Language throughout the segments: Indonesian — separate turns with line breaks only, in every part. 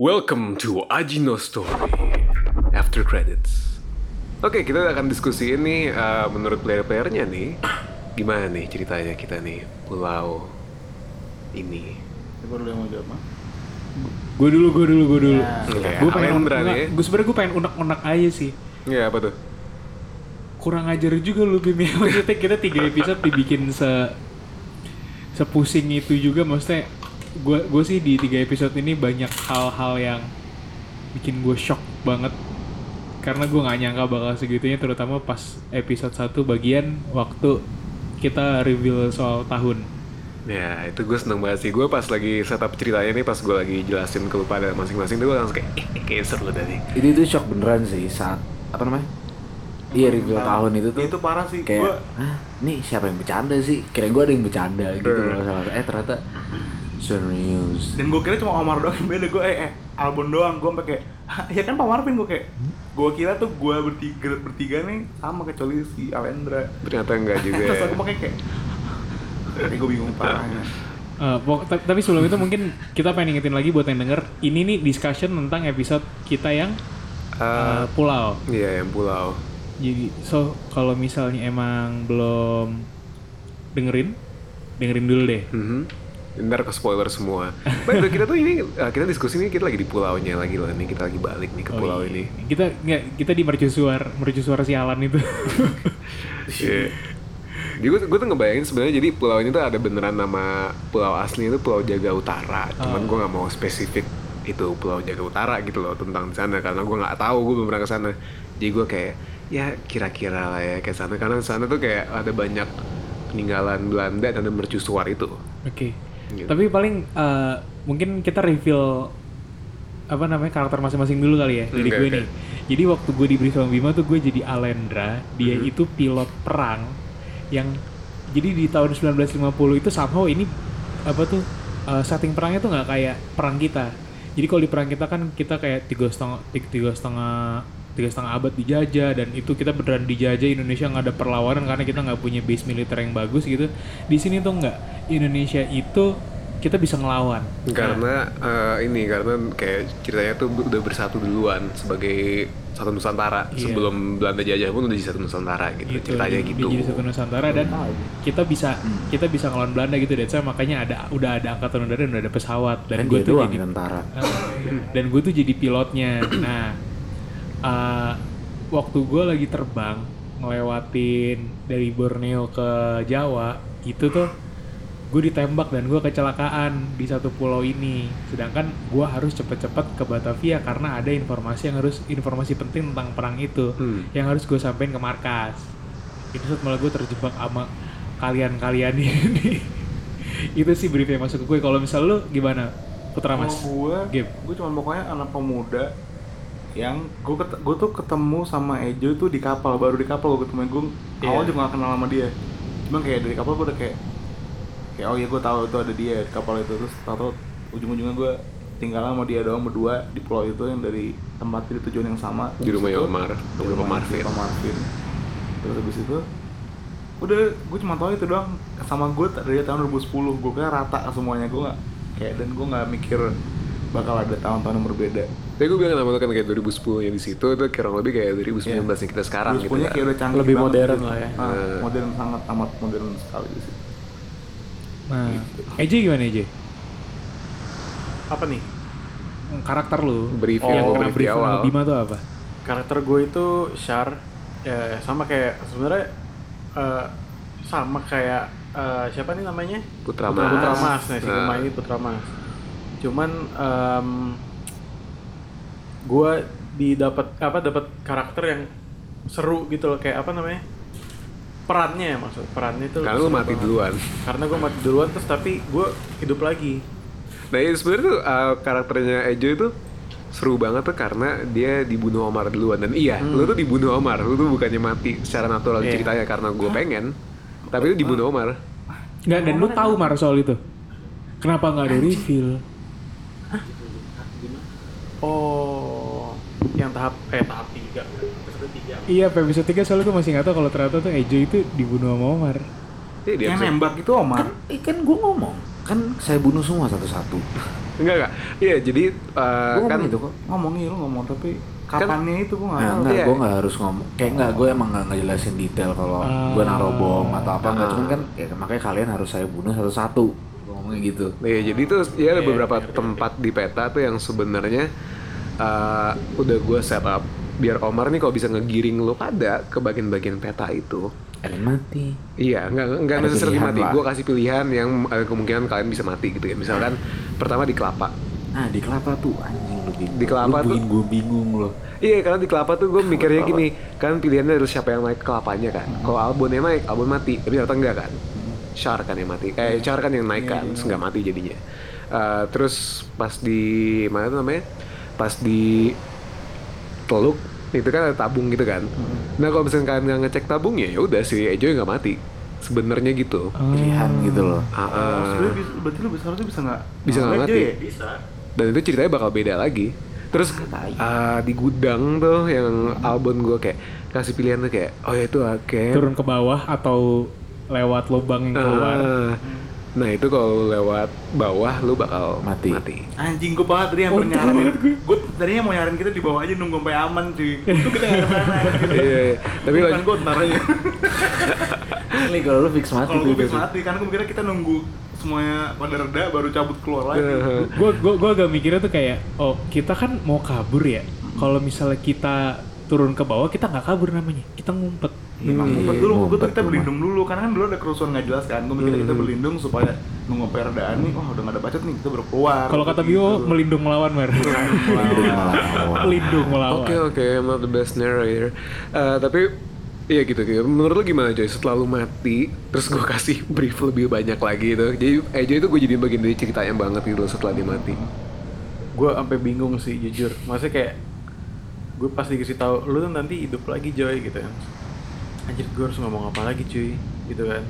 Welcome to Ajino Story After Credits. Oke, kita akan diskusi ini eh, menurut player-playernya nih. Gimana nih ceritanya kita nih pulau ini?
Siapa dulu yang mau jawab? Mak?
Gue dulu, gue dulu, gue dulu.
Ya.
Oke,
gue pengen
nih.
Gue sebenernya gue pengen unek-unek aja sih.
Ya apa tuh?
Kurang ajar juga lu Bim ya. Maksudnya kita tiga episode dibikin se sepusing itu juga. Maksudnya gue gue sih di tiga episode ini banyak hal-hal yang bikin gue shock banget. Karena gue nggak nyangka bakal segitunya, terutama pas episode 1 bagian waktu kita reveal soal tahun.
Ya itu gue seneng banget sih. Gue pas lagi setup ceritanya nih Pas gue lagi jelasin ke pada masing-masing tuh gue langsung kayak Eh, eh, kayak seru tadi.
Itu itu shock beneran sih saat apa namanya? Iya reveal tahun itu tuh
Itu parah sih.
kayak
Gua
Hah, nih siapa yang bercanda sih? Kira gue ada yang bercanda gitu loh eh ternyata serius.
Dan gue kira cuma Omar doang yang beda. Gue eh, eh Albon doang. Gue sampai kayak "Hah, ya kan Pak Marvin gue kayak gue kira tuh gue bertiga bertiga nih sama kecuali si Alendra.
Ternyata enggak juga
terus
ya.
aku pakai kayak Tapi gue bingung parahnya.
Eh, ta- tapi sebelum itu mungkin kita pengen ingetin lagi buat yang denger ini nih discussion tentang episode kita yang
Eh,
eh, pulau.
Iya yang pulau.
Jadi so kalau misalnya emang belum dengerin dengerin dulu deh.
Mhm. Ntar ke spoiler semua. Baik, kita tuh ini uh, kita diskusi ini kita lagi di pulaunya lagi loh nih kita lagi balik nih ke
Oh,
pulau
iya.
ini.
kita nggak kita di mercusuar mercusuar sialan itu
Iya. Jadi gue, gue tuh ngebayangin sebenarnya jadi pulau ini tuh ada beneran nama pulau asli itu Pulau Jaga Utara. Cuman
Oh.
gue nggak mau spesifik itu Pulau Jaga Utara gitu loh tentang di sana karena gue nggak tahu gue belum pernah ke sana. Jadi gue kayak ya kira-kira lah ya ke sana karena sana tuh kayak ada banyak peninggalan Belanda dan mercusuar itu.
oke
Gitu.
tapi paling eh, mungkin kita reveal apa namanya karakter masing-masing dulu kali ya dari gue
oke.
nih jadi waktu gue di sama Bima tuh gue jadi Alendra dia
Mhm.
itu pilot perang yang jadi di tahun 1950 itu somehow ini apa tuh eh, setting perangnya tuh nggak kayak perang kita jadi kalau di perang kita kan kita kayak tiga setengah tiga setengah tiga setengah abad dijajah dan itu kita beneran dijajah Indonesia nggak ada perlawanan karena kita nggak punya base militer yang bagus gitu. Di sini tuh nggak. Indonesia itu kita bisa ngelawan.
Karena eh, ini karena kayak ceritanya tuh udah bersatu duluan sebagai satu Nusantara.
Iya.
sebelum Belanda jajah pun udah jadi satu Nusantara gitu,
gitu
ceritanya
Dia-
gitu.
jadi satu Nusantara dan kita bisa kita bisa ngelawan Belanda gitu. Dan saya makanya ada udah ada angkatan udara dan udah ada pesawat. Dan
dan
gue tuh jadi
tentara
dan gue tuh jadi pilotnya. Nah eh, waktu gue lagi terbang ngelewatin dari Borneo ke Jawa itu tuh gue ditembak dan gue kecelakaan di satu pulau ini. Sedangkan gue harus cepet-cepet ke Batavia karena ada informasi yang harus informasi penting tentang perang itu
Hmm.
yang harus gue sampein ke markas. Itu saat malah gue terjebak sama kalian-kalian ini. Itu sih brief yang masuk ke gue kalau misal lu gimana? Putra Mas?
gue,
Game.
gue cuma pokoknya anak pemuda yang gue ket, gue tuh ketemu sama Ejo tuh di kapal baru di kapal gue ketemu. Gue awal
Iya.
juga gak kenal sama dia. Cuma kayak dari kapal gue udah kayak kayak oh iya gue tahu itu ada dia di kapal itu. Terus tahu ujung-ujungnya gue tinggal sama dia doang berdua di pulau itu yang dari tempat di tujuan yang sama.
Di rumahnya
Terus itu-
Omar,
di
rumah
rumah
Marvin.
Marvin. Terus habis itu udah gue cuma tahu itu doang. Sama gue dari tahun 2010 gue kira rata semuanya gue nggak kayak dan gue nggak mikir bakal ada tahun-tahun yang berbeda
Tapi gue bilang nama kan kayak 2010 yang di situ itu kurang lebih kayak 2019 yang kita sekarang gitu
2010 nya
ya.
kayak udah canggih
Lebih
banget
modern
gitu.
lah ya.
Ah,
Eh.
modern sangat amat modern sekali di situ
Nah,
Gitu.
EJ gimana EJ?
apa nih
Karakter lu
Brief
Oh,
yang gue
kena
brief awal.
Bima tuh apa?
karakter gue itu Shar ya sama kayak sebenarnya eh, sama kayak eh, siapa nih namanya
Putra
Putra,
Mas.
Putra Mas nih si
Nah.
pemain ini Putra Mas cuman em, gue didapat apa dapat karakter yang seru gitu loh. Kayak apa namanya? Perannya ya maksud. Perannya itu
Karena lu mati
banget.
duluan.
karena gue mati duluan terus tapi gue hidup lagi.
Nah ya sebenarnya tuh uh, karakternya Ejo itu seru banget tuh karena dia dibunuh Omar duluan. Dan iya lu tuh dibunuh Omar. Lu tuh bukannya mati secara natural
Iya.
ceritanya karena gue pengen tapi lu dibunuh Omar.
Nggak, dan lu tahu Mar soal itu? Kenapa nggak ada reveal?
Oh yang tahap eh tahap tiga episode tiga
Iya, episode 3 soalnya gue masih nggak tahu kalau ternyata tuh Ejo itu dibunuh sama Omar.
Iya, di
yang
episode-
nembak itu Omar
kan eh, kan gue ngomong kan saya bunuh semua satu-satu
enggak enggak iya jadi uh,
Gue
kan
itu kok.
ngomong iya lu ngomong tapi kapannya itu gua nggak
Nah, enggak,
iya.
gue nggak harus ngomong. Kayak enggak, gue emang nggak ngejelasin detail kalau
Ah.
gue naruh bom atau apa. Enggak,
Ah.
cuman kan ya, makanya kalian harus saya bunuh satu-satu. Ngomongnya gitu.
Iya, jadi itu ya ada
Iya,
beberapa
ngerti,
tempat di peta tuh yang sebenarnya uh, udah gue setup biar Omar nih kalau bisa ngegiring lo pada ke bagian-bagian peta itu.
Kalian mati.
Iya, nggak nggak
Ada
necessarily mati. Gue kasih pilihan yang ada kemungkinan kalian bisa mati gitu ya. Misalkan pertama di kelapa.
Nah, di kelapa tuh anjing lu bingung.
Di kelapa
lu
tuh-
bikin gue bingung loh.
Iya, karena di kelapa tuh gue mikirnya gini, kan pilihannya harus siapa yang naik ke kelapanya kan. Kalau Albon yang naik, Albon mati, tapi ternyata enggak kan. Char kan yang mati, eh Char kan yang naik kan, terus nggak mati jadinya. Eh, terus pas di mana tuh namanya? Pas di Teluk itu kan ada tabung gitu kan. Nah kalau misalnya kalian nggak ngecek tabungnya, ya udah si Ejo nggak mati. Sebenarnya gitu.
Pilihan gitu loh.
Ah,
Oh,
ah.
sebenarnya bisa, berarti lu bisa harusnya bisa nggak
Bisa nggak mati.
ya?
Bisa.
dan itu ceritanya bakal beda lagi terus ah, di gudang tuh yang album gue kayak kasih pilihan tuh kayak oh ya itu oke
turun ke bawah atau lewat lubang yang keluar.
Ah, nah itu kalau lewat bawah lu bakal
Mati.
mati.
Anjing gue banget tadi yang
Untung
nyaranin
gue.
Gue tadinya mau nyaranin kita di bawah aja nunggu sampai aman cuy Itu kita nggak ke mana gitu.
Iya, iya. tapi lanjut
gue ntar aja
Ini kalau lu fix mati
Kalau gue mati Karena gue mikirnya kita nunggu semuanya pada reda baru cabut keluar lagi
gue gue gue agak mikirnya tuh kayak oh kita kan mau kabur ya kalau misalnya kita turun ke bawah kita nggak kabur namanya kita ngumpet
Iya,
ngumpet dulu, gue
ngumpet
kita
rumah.
berlindung dulu Karena kan dulu ada kerusuhan nggak jelas kan Gue mikirnya kita
Hmm.
berlindung supaya nunggu peredaan nih Wah udah nggak ada bacot nih, kita baru keluar
kalau kata
Gitu.
Bio melindung melawan mer melindung melawan
Oke oke, I'm not the best narrator. Eh, tapi Iya gitu gitu. Menurut lu gimana Joy? Setelah lu mati, terus gue kasih brief lebih banyak lagi gitu. Jadi Ejo itu gue jadi bagian dari ceritanya banget gitu loh setelah dia mati.
Gue sampai bingung sih jujur. Maksudnya kayak gue pas dikasih tahu lu tuh nanti hidup lagi Joy gitu kan. Anjir gue harus ngomong apa lagi cuy gitu kan.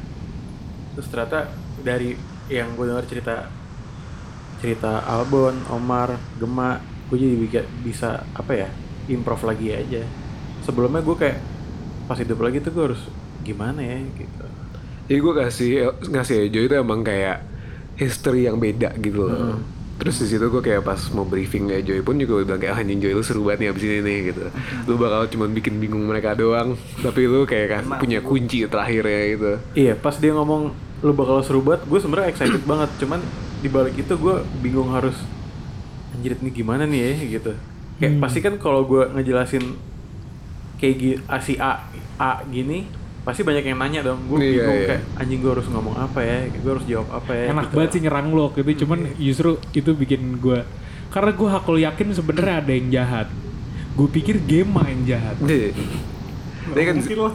Terus ternyata dari yang gue dengar cerita cerita Albon, Omar, Gema, gue jadi bisa, apa ya improv lagi aja. Sebelumnya gue kayak pas hidup lagi tuh gue harus gimana ya gitu.
Jadi gue kasih ngasih Ejo itu emang kayak history yang beda gitu loh. Terus di situ gue kayak pas mau briefing kayak Joy pun juga udah kayak "Ah, anjing Joy lu seru banget nih abis ini nih gitu. Lu bakal cuma bikin bingung mereka doang, tapi lu kayak kas- punya kunci terakhirnya gitu.
Iya, pas dia ngomong lu bakal seru banget, gue sebenarnya excited banget. Cuman di balik itu gue bingung harus anjir ini gimana nih ya gitu. Kayak
Hmm.
pasti kan kalau gue ngejelasin kayak gi- A, si A A gini, pasti banyak yang nanya dong. Gue
Iya,
bingung
iya.
kayak anjing gue harus ngomong apa ya, gue harus jawab apa ya.
enak
gitu.
banget sih nyerang lo waktu itu cuman justru itu bikin gue karena gue hakul yakin sebenarnya ada yang jahat gue pikir game main jahat
Iya. Dia kan
Mungkin lah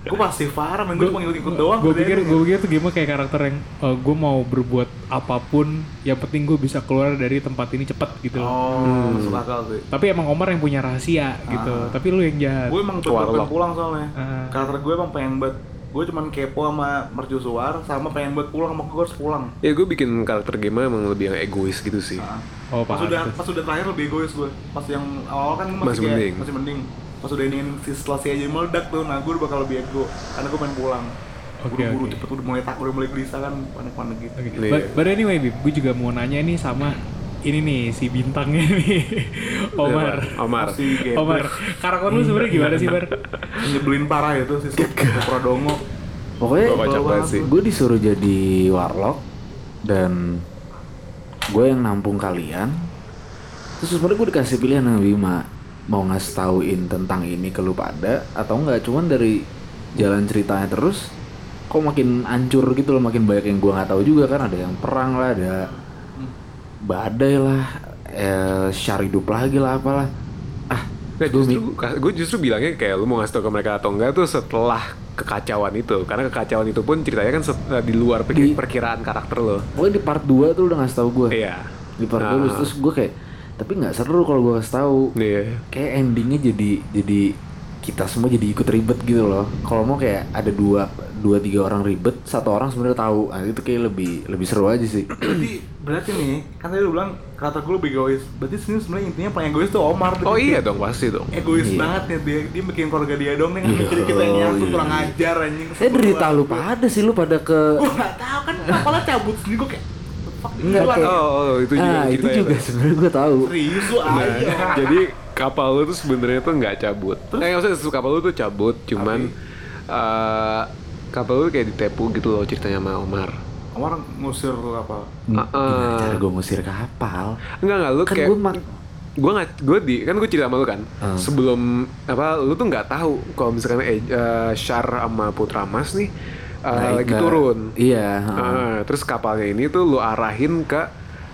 Gue pasti Farah, main gue cuma ngikut-ngikut doang
gue pikir gue pikir tuh game kayak karakter yang gue mau berbuat apa pun yang penting gue bisa keluar dari tempat ini cepet gitu.
Oh, masuk akal tuh
tapi emang Omar yang punya rahasia gitu
Ah.
tapi lu yang jahat
Gue emang pengen pulang soalnya
Ah.
Karakter gue emang pengen buat Gue cuman kepo sama mercusuar Sama pengen buat pulang, sama gue harus pulang
Ya gue bikin karakter game emang lebih yang egois gitu sih.
Ah.
oh
pas udah
pantes.
pas udah terakhir lebih egois gue pas yang awal kan gue masih,
Masih
kayak-
mending.
masih mending pas udah ingin si setelah si aja meledak tuh nah gue bakal lebih ego karena gue pengen pulang buru-buru
oke.
cepet udah mulai takut udah mulai gelisah kan panik-panik gitu
Oke.
Iya.
But, but anyway, Bib, gue juga mau nanya nih sama ini nih si bintangnya nih, Omar.
Omar.
si.
Omar, karakter lu sebenarnya gimana sih, Bar?
nyebelin parah itu si Pradongo
Pokoknya gue disuruh jadi warlock dan gue yang nampung kalian. Terus sebenarnya gue dikasih pilihan sama Bima mau ngasih tauin tentang ini ke lu pada atau enggak? Cuman dari jalan ceritanya terus kok makin hancur gitu loh makin banyak yang gue nggak tahu juga kan. Ada yang perang lah ada badai lah eh, syar hidup lagi lah apalah. Ah
Nah,
gua
justru gue justru bilangnya kayak lu mau ngasih tau ke mereka atau enggak tuh setelah kekacauan itu. Karena kekacauan itu pun ceritanya kan set- di luar
Di-
perki- perkiraan karakter lo.
Pokoknya di part 2 tuh udah ngasih tahu gue
iya.
Di part
Nah.
2 terus gue kayak tapi nggak seru kalau gue kasih tahu.
Iya.
Kayak endingnya jadi jadi kita semua jadi ikut ribet gitu loh. Kalau mau kayak ada dua dua tiga orang ribet satu orang sebenarnya tahu. Nah, itu kayak lebih lebih seru aja sih.
Berarti berarti nih kan tadi lu bilang karakter gue lebih egois. Berarti sini sebenarnya intinya paling egois tuh Omar.
Oh iya dong pasti dong.
Egois
Iya.
banget ya dia dia bikin keluarga dia dong nih
Iya,
mikirin kita yang nyatu
iya.
kurang ajar anjing.
Eh derita lu pada sih lu pada ke
gue gak tau kan. Kepala cabut sendiri gue kayak "What the fuck
Enggak kayak
Oh, oh, itu juga
ah, itu juga sebenarnya gue tahu
Serius lu
Nah,
aja.
jadi kapal lu tuh sebenarnya tuh nggak cabut. Eh, maksudnya kapal lu tuh cabut, cuman eh, kapal lu kayak ditepu gitu loh ceritanya sama Omar.
Omar ngusir?
Ah,
gimana
ah.
cara gue ngusir kapal
Enggak enggak lu
Kan
kayak
gua mak-
gua nggak gue di kan gue cerita sama lu kan
Hmm.
sebelum apa lu tuh nggak tahu kalau misalkan eh, eh, Shar sama Putra Mas nih eh,
Naik
lagi
ke-
turun.
iya ha.
Ah, terus kapalnya ini tuh lu arahin ke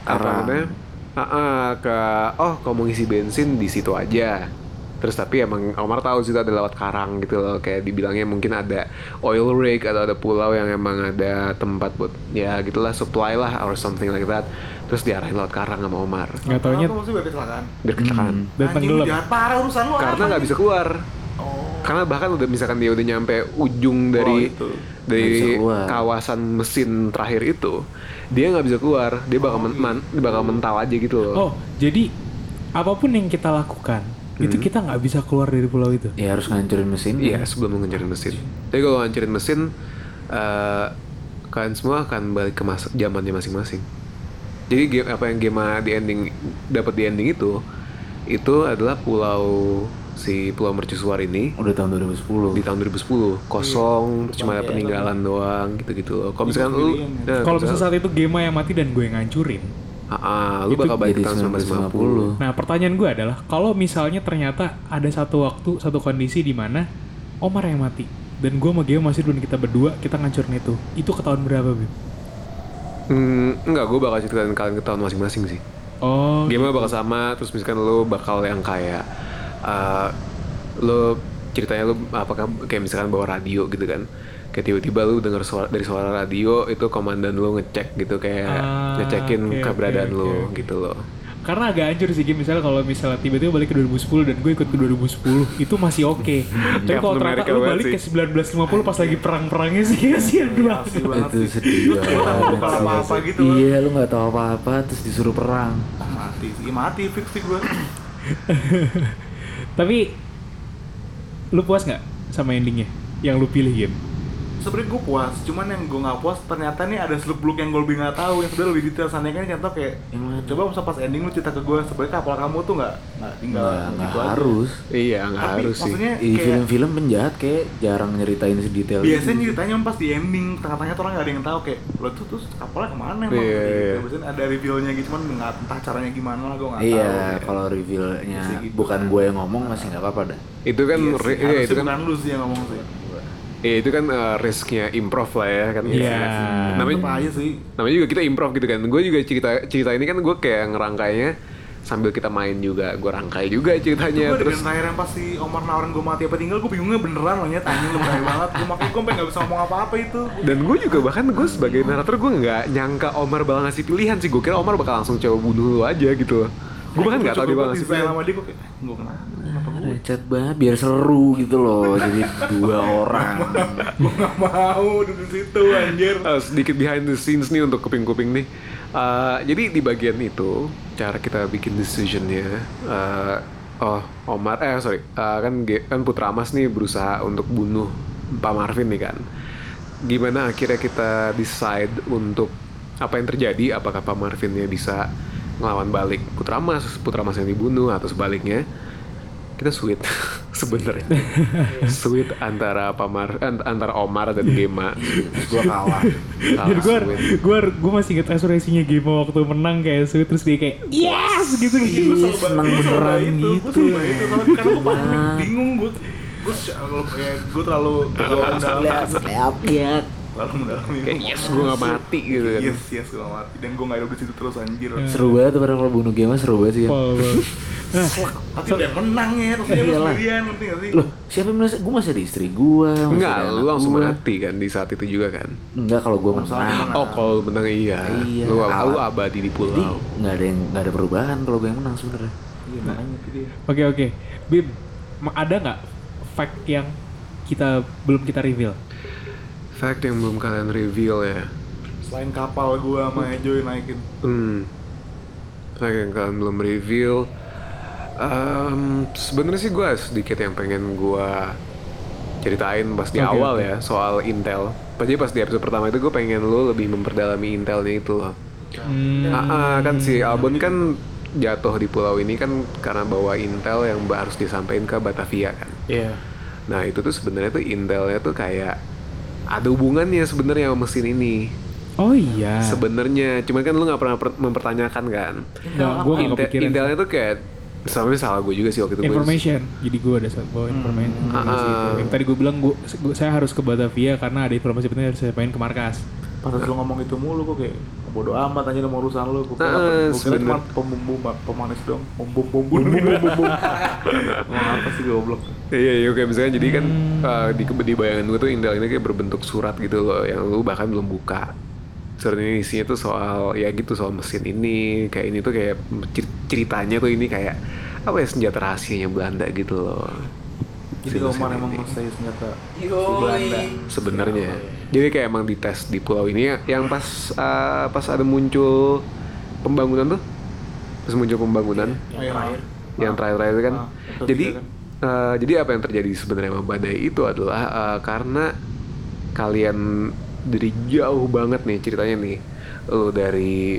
apa namanya Ah, ah, ke oh kalau mau ngisi bensin di situ aja. Terus tapi emang Omar tahu situ ada lewat karang gitu loh kayak dibilangnya mungkin ada oil rig atau ada pulau yang emang ada tempat buat ya gitulah supply lah or something like that. Terus diarahin lewat karang sama Omar.
Nggak taunya
Kenapa maksudnya biar kecelakaan?
biar kecelakaan.
Dan
Anjing,
tenggelam.
jahat parah urusan lu
karena nggak bisa keluar
Oh.
karena bahkan udah misalkan dia udah nyampe ujung dari
itu.
Nggak bisa
dari kawasan mesin terakhir itu dia nggak bisa keluar dia bakal men- man- dia bakal mental aja gitu loh
Oh, jadi apa pun yang kita lakukan itu kita nggak bisa keluar dari pulau itu.
ya harus ngancurin mesin
Iya sebelum ngancurin mesin. Tapi kalau ngancurin mesin, eh, kalian semua akan balik ke masa zamannya masing-masing. Jadi game apa yang game di ending dapat di ending itu, itu adalah pulau si pulau mercusuar ini
udah tahun 2010
di tahun 2010 kosong cuma ada peninggalan doang gitu-gitu loh. Kalau misalkan lu, nah,
Kalau misalnya
misalkan-
saat itu game yang mati dan gue yang ngancurin.
Ah, ah, lu
Itu
bakal balik ke tahun 1950.
1950
Nah, pertanyaan gue adalah kalau misalnya ternyata ada satu waktu, satu kondisi di mana Omar yang mati dan gue sama Geo masih dan kita berdua kita ngancurin itu. Itu ke tahun berapa, Bim?
Hmm, enggak, gue bakal ceritain kalian ke tahun masing-masing sih.
Oh,
game bakal sama terus misalkan lo bakal yang kayak uh, lo ceritanya lo apakah kayak misalkan bawa radio gitu kan kayak tiba-tiba lo denger suara dari suara radio itu komandan lo ngecek gitu kayak
Ah,
ngecekin
oke,
keberadaan lo
oke.
gitu loh
karena agak hancur sih game misalnya kalau misalnya tiba-tiba balik ke 2010 dan gue ikut ke 2010 itu masih oke. Tapi
Captain
kalau ternyata lu balik
sih.
ke 1950 pas lagi perang-perangnya sih kasihan banget.
Asli banget
itu
sih.
sedih
Lu tahu
banget
bukan
sih.
apa-apa gitu
iya lu nggak tahu apa-apa terus disuruh perang
Ah, mati sih, mati fix sih gue.
Tapi lu puas nggak sama endingnya yang lu pilih game?
Sebenernya gue puas, cuman yang gue nggak puas ternyata nih ada seluk beluk yang gue lebih nggak tahu yang sebenarnya lebih detail. Sana kan contoh kayak
Yang mana?
coba masa pas ending lu cerita ke gue sebenarnya kapal kamu tuh nggak nggak tinggal
nggak nggak
gitu aja.
harus
iya nggak
Tapi
harus sih
maksudnya
di
kayak
film-film penjahat kayak jarang nyeritain sedetail
biasanya
itu.
ceritanya pas di ending tengah-tengah tuh orang nggak ada yang tahu kayak lo tuh terus kapalnya ke mana emang
Iya,
Gitu.
iya.
biasanya ada revealnya gitu cuman nggak entah caranya gimana lah gue nggak tahu
iya kalau revealnya
gitu.
bukan gue yang ngomong masih nggak apa-apa dah
itu kan
iya, sih,
iya, itu kan
lu sih yang ngomong sih
iya, itu kan uh, risknya improv lah ya kan.
Iya.
namanya
Tetep aja sih.
namanya juga kita improv gitu kan. Gue juga cerita cerita ini kan gue kayak ngerangkainya sambil kita main juga. Gue rangkai juga ceritanya
gue
terus
dengan terakhir yang pas si Omar nawarin gue mati apa tinggal gue bingungnya beneran loh nyet. Anjing lu banget. Gue makanya gue sampai nggak bisa ngomong apa-apa itu.
Dan gue juga bahkan gue sebagai narator gue nggak nyangka Omar bakal ngasih pilihan sih. Gue kira Omar bakal langsung coba bunuh lu aja gitu gue bahkan nggak tahu ngasih
pilihan
pilihan
sama dia gue kayak gue kenapa kenapa gue
Recet banget biar seru gitu loh jadi dua orang
gue nggak mau duduk di situ anjir
Eh, sedikit behind the scenes nih untuk kuping-kuping nih. Eh, jadi di bagian itu cara kita bikin decisionnya, eh, oh Omar, eh sorry, eh, kan kan Putra Mas nih berusaha untuk bunuh Pak Marvin nih kan. Gimana akhirnya kita decide untuk apa yang terjadi? Apakah Pak Marvinnya bisa ngelawan balik Putra Mas, Putra Mas yang dibunuh atau sebaliknya? Kita sweet sebenarnya. sweet antara Pamar ant- antara Omar dan Gema.
gue kalah
Jadi gue gue gue masih inget ekspresinya game waktu menang kayak sweet terus dia kayak yes gitu
Gue
gitu.
selalu
beneran gitu.
selalu itu karena gue paling bingung gue gue kayak gue terlalu terlalu
lihat
terlalu mendalami
Kayak yes gue gak mati gitu kan.
yes yes gue gak mati dan gue gak hidup di situ terus anjir
seru banget tuh padahal kalau bunuh game mah seru banget sih kan.
Nah,
tapi udah menang ya terus dia sendirian ngerti gak sih
loh siapa yang merasa gue masih ada istri gue
Enggak, lu langsung mati kan di saat itu juga kan.
enggak kalau gue menang
menang.
Oh kalau menang iya.
Iya.
Lu, lu abadi di
jadi
pulau.
nggak ada yang nggak ada perubahan kalau gue yang menang sebenarnya
iya makanya itu dia
Oke oke, Bim, ada nggak fact yang kita belum kita reveal?
Fact yang belum kalian reveal ya.
selain kapal gue sama Joy naikin
Hmm. Fact yang kalian belum reveal. Em, Sebenarnya sih gue sedikit yang pengen gue ceritain pas di
Oke,
awal
oke.
ya soal intel. Jadi pas di episode pertama itu gue pengen lu lebih memperdalami intelnya itu loh.
Hmm.
Ah, ah, kan si Albon kan jatuh di pulau ini kan karena bawa intel yang harus disampaikan ke Batavia kan.
Iya.
Nah itu tuh sebenarnya tuh intelnya tuh kayak ada hubungannya sebenarnya sama mesin ini.
Oh iya.
Sebenarnya, cuman kan lu nggak pernah per- mempertanyakan kan.
Nggak, gue nggak
Intel-
kepikiran.
intelnya tuh kayak selama salah gue juga sih waktu itu. Gua-
information. Jadi gue ada bawa informasi. informasi itu.
Ah.
Yang tadi gue bilang gue, saya harus ke Batavia karena ada informasi penting harus saya sampaikan ke markas.
Pas lu ngomong itu mulu kok kayak bodo amat aja sama urusan lu. Gue kira, cuma pembumbu ma- pemanis dong. Bumbu bumbu bumbu Ngomong apa sih goblok?
Iya, iya, kayak misalnya jadi kan
Hmm.
uh, di, di bayangan gue tuh Intel ini kayak berbentuk surat gitu loh, yang lu bahkan belum buka. Surat ini isinya tuh soal ya gitu soal mesin ini, kayak ini tuh kayak cer- ceritanya tuh ini kayak apa ya senjata rahasianya Belanda gitu loh.
Jadi Omar emang menguasai senjata di Belanda.
sebenarnya. Jadi kayak emang dites di pulau ini ya, yang pas uh, pas ada muncul pembangunan tuh, pas muncul pembangunan,
Yang terakhir.
yang terakhir-terakhir itu kan.
Ah, episode
jadi
kan.
eh, jadi apa yang terjadi sebenarnya sama badai itu adalah eh, karena kalian dari jauh banget nih ceritanya nih. Lu dari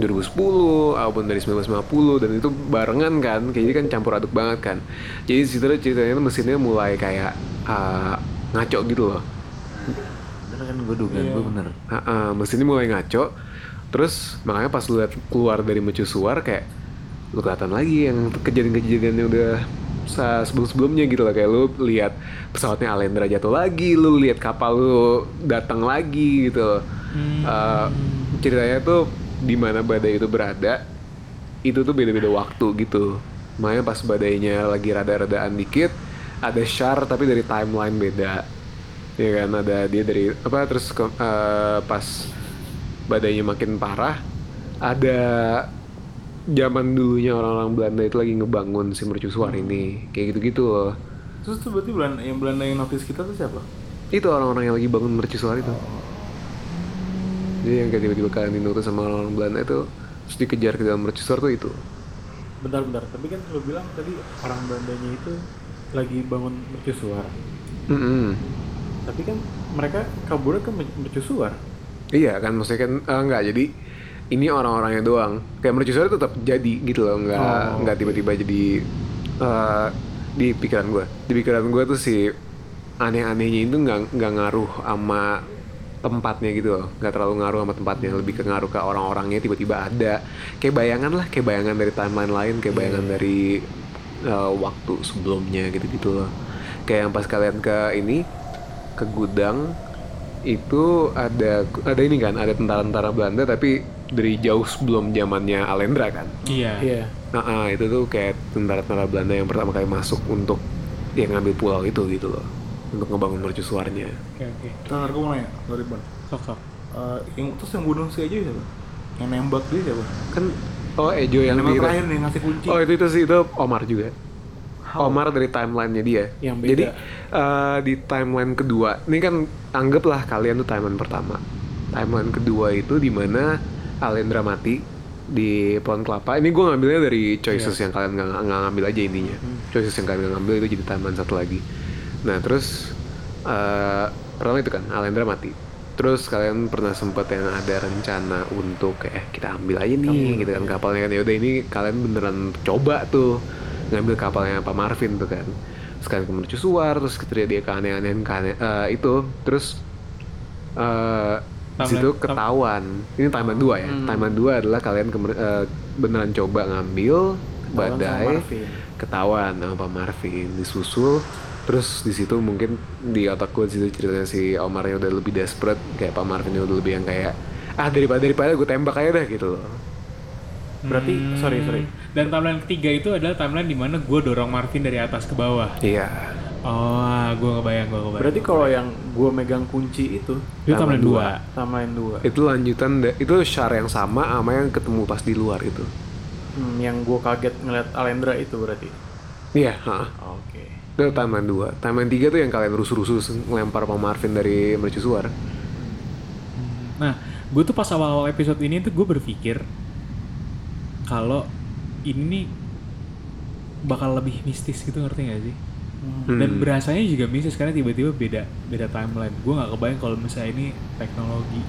2010 ataupun dari 1950 dan itu barengan kan kayak jadi kan campur aduk banget kan. Jadi di situ ceritanya mesinnya mulai kayak eh, ngaco gitu loh.
Bener kan? Gue duga gue bener.
Ah, ah, mesinnya mulai ngaco terus makanya pas lu liat keluar dari mercusuar kayak lu kelihatan lagi yang kejadian-kejadian yang udah sebelum-sebelumnya gitu lah kayak lu lihat pesawatnya Alendra jatuh lagi lu lihat kapal lu datang lagi gitu Eh, ceritanya tuh di mana badai itu berada itu tuh beda-beda waktu gitu. Makanya pas badainya lagi rada-radaan dikit ada shar tapi dari timeline beda. Ya kan ada dia dari apa terus ke- eh, pas badainya makin parah ada zaman dulunya orang-orang Belanda itu lagi ngebangun si mercusuar ini. Kayak gitu-gitu loh.
Terus tuh berarti Belanda yang Belanda yang notice kita tuh siapa?
itu orang-orang yang lagi bangun mercusuar itu jadi yang kayak tiba-tiba kalian dinutus sama orang-orang Belanda itu terus dikejar ke dalam mercusuar tuh itu
Bentar-bentar, tapi kan lu bilang tadi orang Belandanya itu lagi bangun mercusuar.
Mm-mm.
Tapi kan mereka kaburnya ke mer- mercusuar.
Iya kan maksudnya kan eh, enggak jadi ini orang-orangnya doang. Kayak mercusuar itu tetap jadi gitu loh, enggak
Oh,
enggak tiba-tiba jadi eh, di pikiran gue. Di pikiran gue tuh si aneh-anehnya itu nggak nggak ngaruh sama tempatnya gitu loh. Nggak terlalu ngaruh sama tempatnya lebih ke ngaruh ke orang-orangnya tiba-tiba ada. Kayak bayangan lah kayak bayangan dari timeline lain kayak bayangan dari eh, waktu sebelumnya gitu-gitu loh. Kayak yang pas kalian ke ini ke gudang itu ada ada ini kan ada tentara-tentara Belanda tapi dari jauh sebelum zamannya Alendra kan.
Iya.
Iya.
nah ah, itu tuh kayak tentara-tentara Belanda yang pertama kali masuk untuk ya ngambil pulau itu gitu loh untuk ngebangun mercusuarnya
Oke oke.
Ntar gue mau nanya, sorry Ban.
Sok sok.
Eh, yang terus yang bunuh si Ejo siapa? Yang nembak dia siapa?
kan oh Ejo yang,
nembak
di
terakhir nih ngasih kunci.
oh itu itu sih itu Omar juga Omar dari timelinenya dia
Yang beda.
jadi eh, di timeline kedua ini kan anggaplah kalian tuh timeline pertama timeline kedua itu di mana Alendra mati di pohon kelapa ini gue ngambilnya dari choices yang kalian nggak ngambil aja intinya choices yang kalian nggak ngambil itu jadi timeline satu lagi nah terus eh, pertama itu kan Alendra mati. Terus kalian pernah sempat yang ada rencana untuk kayak "Eh, kita ambil aja nih gitu kan kapalnya kan. Ya udah ini kalian beneran coba tuh ngambil kapalnya Pak Marvin tuh kan. Sekalian ke mercusuar terus terjadi keanehan-anehan keane- eh, itu. Terus eh di situ ketahuan. Ini timeline dua ya. Timeline dua adalah kalian kemer- eh, beneran coba ngambil badai ketahuan sama Pak Marvin disusul terus di situ mungkin di otak gue situ ceritanya si Omarnya udah lebih desperate kayak Pak Marvinnya udah lebih yang kayak ah daripada daripada gue tembak aja dah gitu loh
Berarti sorry sorry.
Dan timeline ketiga itu adalah timeline di mana gue dorong Marvin dari atas ke bawah.
iya
Oh, gue kebayang, gue kebayang.
Berarti kalau yang gue megang kunci itu
itu timeline dua.
timeline dua.
itu lanjutan itu share yang sama sama yang ketemu pas di luar itu
Hmm, yang gue kaget ngeliat Alendra itu berarti.
iya.
Oke.
Itu timeline 2 timeline 3 tuh yang kalian rusuh-rusuh ngelempar Pak Marvin dari mercusuar
Nah, gue tuh pas awal-awal episode ini tuh gue berpikir kalau ini nih bakal lebih mistis gitu ngerti gak sih? Dan
Hmm.
berasanya juga mistis karena tiba-tiba beda beda timeline. Gue nggak kebayang kalau misalnya ini teknologi.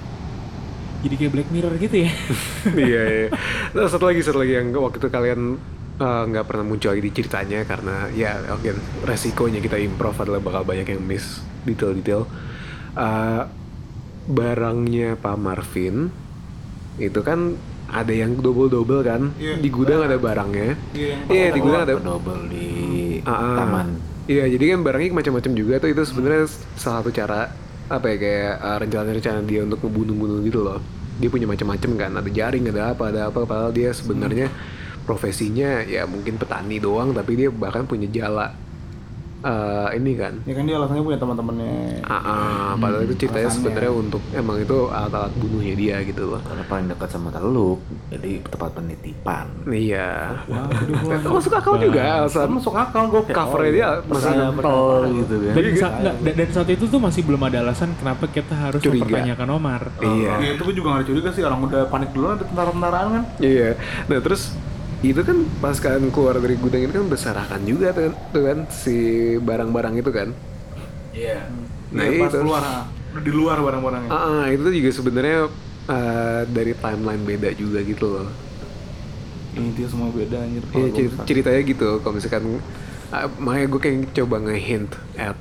jadi kayak Black Mirror gitu ya
iya iya nah, satu lagi satu lagi yang waktu itu kalian uh, nggak pernah muncul lagi di ceritanya karena ya oke resikonya kita improv adalah bakal banyak yang miss detail-detail Uh, barangnya Pak Marvin itu kan ada yang double-double kan
Iya.
di gudang ada barangnya
Iya, yang
iya di gudang ada
double di
Ah, ah.
taman.
Iya, jadi kan barangnya macam-macam juga tuh itu sebenarnya salah satu cara apa ya kayak uh, rencana-rencana dia untuk ngebunuh-bunuh gitu loh. Dia punya macam-macam kan, ada jaring, ada apa, ada apa. Padahal dia sebenarnya profesinya ya mungkin petani doang, tapi dia bahkan punya jala eh, ini kan.
Ya kan dia alasannya punya teman-temannya.
Ah, ah, padahal itu ceritanya
alasannya.
sebenarnya untuk emang itu alat-alat bunuhnya dia gitu loh.
Karena paling dekat sama teluk, jadi tempat penitipan.
Iya. Masuk akal juga alasan
masuk akal gue
covernya dia masih
Simpel gitu kan.
dan, sa- nggak, dan, dan saat itu tuh masih belum ada alasan kenapa kita harus
Curiga.
mempertanyakan Omar
Iya.
Ya, itu gue juga gak ada curiga sih orang udah panik duluan ada tentara-tentaraan kan.
Iya. Nah terus itu kan pas kalian keluar dari gudang itu kan berserakan juga tuh kan, tuh kan si barang-barang itu kan.
Iya.
Nah,
Iya, pas
itu.
keluar ah. di luar barang-barangnya.
Ah, ah, itu juga sebenarnya eh, dari timeline beda juga gitu loh.
Ini dia semua beda anjir.
Iya cer- ceritanya gitu. Kalau misalkan ah, makanya gue kayak coba nge-hint at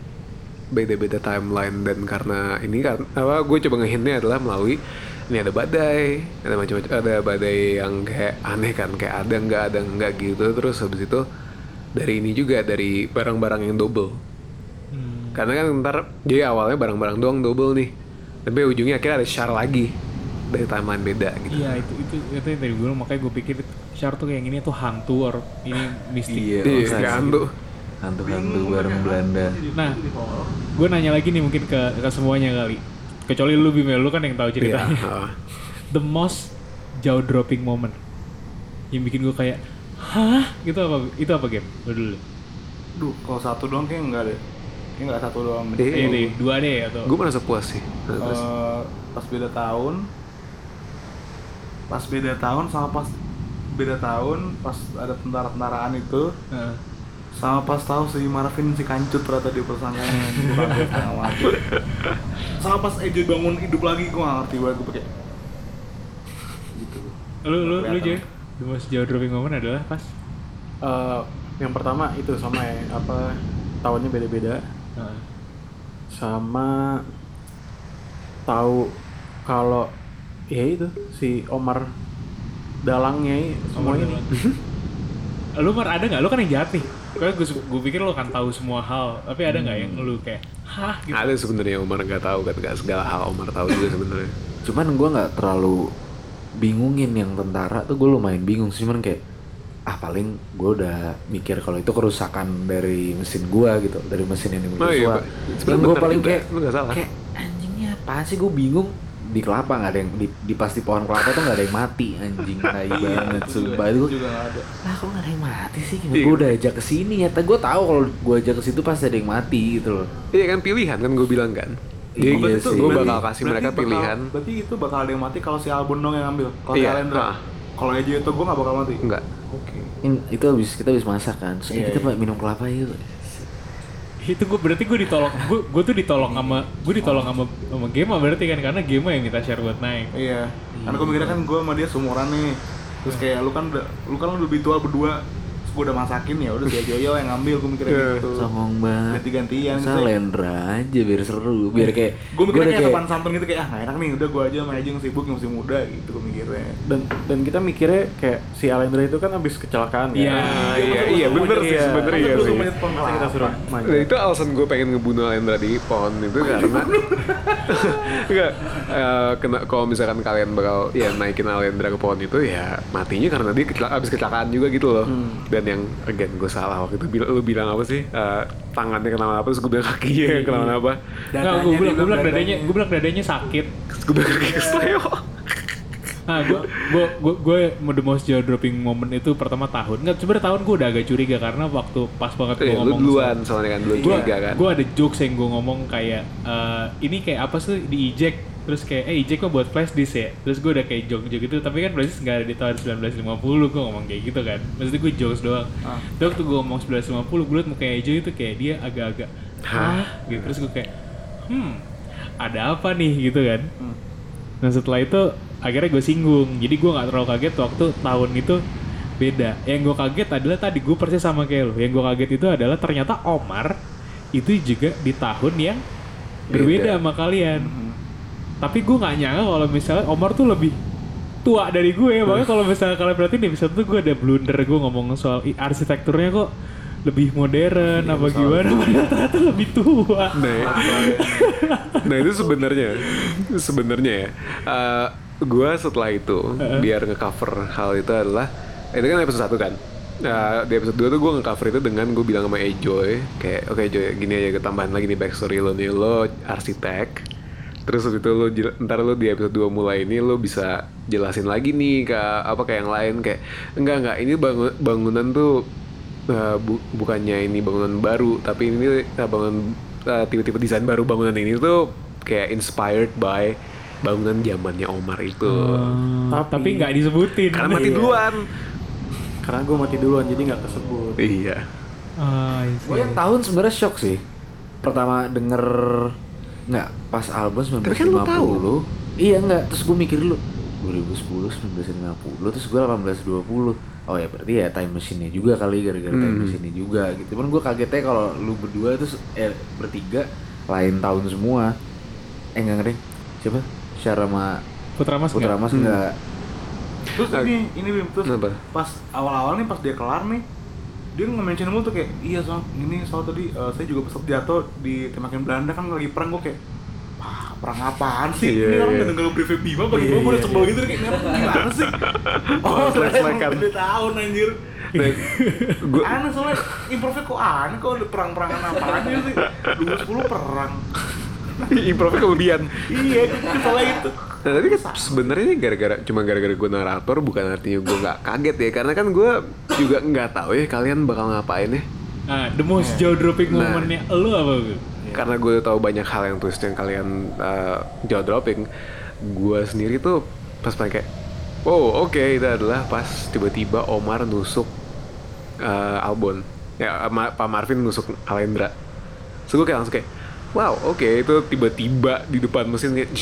beda-beda timeline dan karena ini kan apa gue coba ngehintnya adalah melalui ini ada badai, ada macam-macam ada badai yang kayak aneh kan kayak ada nggak ada nggak gitu terus habis itu dari ini juga dari barang-barang yang double
Hmm.
karena kan ntar jadi awalnya barang-barang doang double nih tapi ujungnya akhirnya ada share lagi dari timeline beda gitu
Iya itu itu itu yang tadi gue bilang, makanya gue pikir Char tuh kayak gini tuh hantu or ini mistik.
Iya,
iya kayak
sih?
hantu
Hantu-hantu bareng Belanda.
Nah, gue nanya lagi nih mungkin ke, ke semuanya kali. Kecuali lu Bim ya, lu kan yang tahu
Iya,
ceritanya.
heeh.
The most jaw dropping moment yang bikin gue kayak hah gitu apa itu apa game Lu dulu
Duh, kalau satu doang kayak enggak deh. Kayak enggak satu doang. deh.
Iya.
ini dua deh atau
gue merasa puas sih terus
Eh, pas beda tahun pas beda tahun sama pas beda tahun pas ada tentara-tentaraan itu
Heeh.
Sama pas tahu si Marvin si kancut ternyata di persangkaan sama pas Ejo bangun hidup lagi gue gak ngerti banget gue pakai gitu.
Lu lu lu. Jay? The most jaw dropping moment adalah pas?
Eh, yang pertama itu sama ya apa tahunnya beda-beda.
Heeh.
sama tahu kalau ya itu si Omar dalangnya semua
Omar
ini
lu mar ada nggak? Lu kan yang jahat nih Karena gue, gue pikir lu kan tahu semua hal tapi ada nggak yang lu kayak hah? gitu.
Ada sebenarnya Omar nggak tahu kan nggak segala hal Omar tahu juga sebenarnya.
Cuman gua nggak terlalu bingungin yang tentara tuh gue lumayan bingung sih cuman kayak ah paling gue udah mikir kalau itu kerusakan dari mesin gua gitu dari mesin yang dimiliki
Oh iya,
gue paling kayak kayak anjingnya apa sih? Gue bingung di kelapa nggak ada yang di, di pas di pohon kelapa tuh nggak ada yang mati anjing. Tai banget sumpah. itu
juga gak ada.
Lah kok nggak ada yang mati sih?
Iya.
gue udah ajak ke sini ya gue tahu kalau gue ajak ke situ pasti ada yang mati gitu loh.
Iya kan pilihan kan gue bilang kan. Jadi
Iya
gue
sih.
gue bakal kasih
berarti
mereka
bakal-
pilihan.
berarti itu bakal ada yang mati kalau si Albon dong yang ambil kalau si
Iya,
Alendra?
Ah.
kalau Ejo itu gue gak bakal mati?
Enggak
oke.
In- itu habis kita habis masak kan. Terus eh,
Iya,
kita
iya.
minum kelapa yuk
itu gue berarti gue ditolong gue gue tuh ditolong sama gue ditolong sama sama Gema berarti kan karena Gema yang minta share buat naik
Iya. Karena gue mikirnya kan gue sama dia seumuran nih. Terus kayak lu kan udah lu kan lebih tua berdua. Gue udah masakin ya udah si Joyo yang ngambil gue mikirnya
Iya.
gitu.
songong banget
Ganti-gantian
Masa
gitu.
Lendra aja biar seru biar kayak
Gue mikirnya kayak sopan santun gitu kayak ah gak enak nih udah gue aja sama Ejo yang sibuk yang masih muda gitu gue mikirnya.
dan dan kita mikirnya kayak si Alendra itu kan habis kecelakaan kan?
Iya.
Iya iya bener sih sebenernya iya sih? Nah, itu alasan gue pengen ngebunuh Alendra di pohon itu karena enggak eh, kena kalau misalkan kalian bakal ya naikin Alendra ke pohon itu ya matinya karena dia abis kecelakaan juga gitu loh dan yang again gue salah waktu itu. Bilang lu bilang apa sih? Eh, tangannya kenapa apa terus gue bilang kakinya yang kenapa apa
Nggak, gue bilang gue bilang dadanya gue bilang dadanya sakit.
gue bilang kaki kesleo
Nah, gue gue gue gue the most jaw dropping moment itu pertama tahun. Nggak, sebenarnya tahun gue udah agak curiga karena waktu pas banget gue
Eh, lu
ngomong
duluan soalnya kan duluan
gue
curiga kan.
gue ada jokes yang gue ngomong kayak eh, ini kayak apa sih di eject terus kayak eh eject mah buat flash disk ya? Terus gue udah kayak joke joke gitu tapi kan flash disk nggak ada di tahun 1950 gue ngomong kayak gitu kan. Maksudnya gue jokes doang.
Ah.
tapi waktu gue ngomong 1950 gue liat mukanya Ejo itu kayak dia agak-agak hah? Gitu. Terus gue kayak hmm ada apa nih? Gitu kan.
Hmm.
Nah setelah itu akhirnya gue singgung. Jadi gue nggak terlalu kaget waktu tahun itu beda. Yang gue kaget adalah tadi gue persis sama kayak lo yang gue kaget itu adalah ternyata Omar itu juga di tahun yang berbeda
Beda.
sama kalian tapi gue nggak nyangka kalau misalnya Omar tuh lebih tua dari gue. Makanya kalau misalnya kalian berarti nih bisa tuh gue ada blunder gue ngomong soal arsitekturnya kok lebih modern apa gimana? Padahal ternyata lebih tua.
Nah, nah itu sebenarnya sebenarnya ya. eh, gua setelah itu biar ngecover hal itu adalah itu kan episode satu kan. Nah, di episode 2 tuh gue ngecover itu dengan gue bilang sama Ejoy kayak oke Joy gini aja gue tambahin lagi nih backstory lo nih. Lo arsitek terus habis itu lo ntar lo di episode 2 mulai ini lo bisa jelasin lagi nih ke apa kayak yang lain kayak enggak enggak ini bangun, bangunan tuh uh, bu- bukannya ini bangunan baru tapi ini uh, bangunan uh, tipe-tipe desain baru bangunan ini tuh kayak inspired by bangunan zamannya Omar itu
Hmm, tapi nggak disebutin
karena mati
Iya.
duluan
Karena gue mati duluan jadi nggak kesebut.
iya
Ah, see.
Gue yang tahun sebenarnya shock sih. Pertama denger nggak pas album 1950.
Tapi kan lu tahu.
Iya nggak. Terus gue mikir dulu 2010 1950 terus gue 1820. Oh ya berarti ya time machine-nya juga kali gara-gara time
Hmm.
machine-nya juga gitu. Cuman gue kagetnya kalau lu berdua terus eh bertiga lain tahun semua. Eh enggak ngerti. Siapa? Syara sama
Putra Mas
Putra
nggak?
Mas enggak.
Terus ini ini Bim, terus
Kenapa?
pas awal-awal nih pas dia kelar nih dia nge-mention mulu tuh kayak iya soal ini soal tadi eh, saya juga pesawat jatuh di tembakin Belanda kan lagi perang gue kayak ah perang apaan sih?
Iya,
ini orang
iya.
udah denger briefnya Bima bagi gue udah sebel gitu kayak "Ini orang gimana sih? Oh
flashback
beda tahun anjir.
Gua
aneh soalnya improve kok aneh kok perang-perangan apaan sih? 2010 perang
improvnya kemudian.
Iya soalnya itu.
Nah tapi kan sebenarnya ini gara-gara cuma gara-gara gue narator bukan artinya gue nggak kaget ya. Karena kan gue juga nggak tahu ya kalian bakal ngapain ya.
Nah, the most jaw dropping
Nah.
momennya lu apa gue?
karena gue udah tahu banyak hal yang twist yang kalian uh, jaw dropping gue sendiri tuh pas pakai oh oke itu adalah pas tiba-tiba Omar nusuk uh, Albon. Ya Ma- Pak Marvin nusuk Alendra. So gue kayak langsung kayak wow oke itu tiba-tiba di depan mesin kayak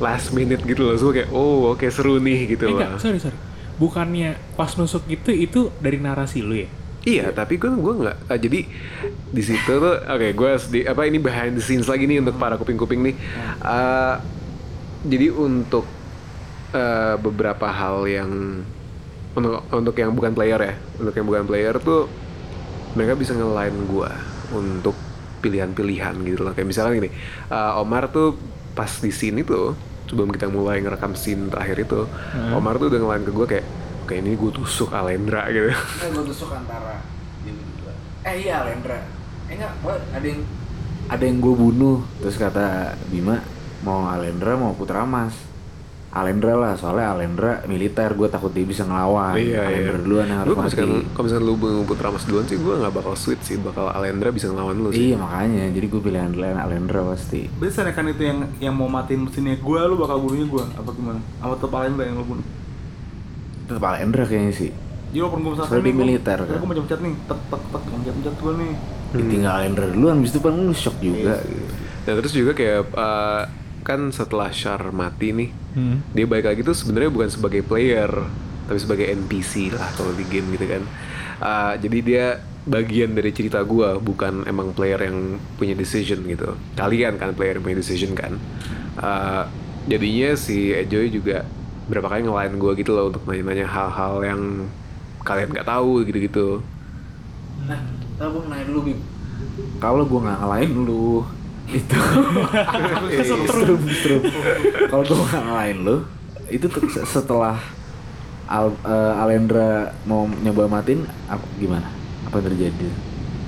last minute gitu loh gue kayak oh oke seru nih gitu
Eh,
loh
enggak, sorry sorry. Bukannya pas nusuk itu itu dari narasi lu ya?
Iya, tapi gue gue nggak. ah, jadi di situ tuh, oke, gue di apa ini behind the scenes lagi nih untuk para kuping-kuping nih. Ah, jadi untuk eh, beberapa hal yang untuk untuk yang bukan player ya, untuk yang bukan player tuh mereka bisa ngelain gue untuk pilihan-pilihan gitu loh. Kayak misalnya gini, ah, Omar tuh pas di sini tuh sebelum kita mulai ngerekam scene terakhir itu, Omar tuh udah ngelain ke gue kayak, kayak ini gue tusuk Alendra gitu.
Eh, gue tusuk antara. Eh iya Alendra. Eh enggak, ada yang ada yang gue bunuh. Terus kata Bima mau Alendra mau Putra Mas. Alendra lah, soalnya Alendra militer, gue takut dia bisa ngelawan.
Iya,
Alendra
iya.
duluan yang
Lu
harus
kalau
mati.
misalkan, kalau misalkan lu ngumpet Ramas duluan sih gue gak bakal sweet sih Bakal Alendra bisa ngelawan lu sih
Iya makanya, jadi gue pilih Alendra, Alendra pasti.
Biasanya kan itu yang yang mau matiin mesinnya gue, lu bakal bunuhnya gue apa gimana? Apa tetap paling yang lu bunuh?
Tetap Alendra kayaknya sih.
Jadi walaupun gue misalkan gua-
militer, kan?
Gue mau pencet nih, tek tek tek pencet-pencet gue nih.
Ya, tinggal Alendra duluan, habis itu kan lu shock juga.
Iya.
gitu.
Dan terus juga kayak eh, Kan setelah Char mati nih
Hmm.
Dia balik lagi tuh sebenarnya bukan sebagai player Tapi sebagai NPC lah kalau di game gitu kan Eh, Jadi dia bagian dari cerita gue Bukan emang player yang punya decision gitu Kalian kan player yang punya decision kan Eh, Jadinya si Ejoy juga Berapa kali ngelain gue gitu loh Untuk nanya-nanya hal-hal yang Kalian nggak tahu gitu-gitu
Nah, nah gue nanya dulu Bim. Kalau gue nggak ngalahin lu itu setrum setrum. Kalau gue nggak ngalahin lu itu setelah Al, eh, Alendra mau nyoba matiin apa gimana? Apa yang terjadi?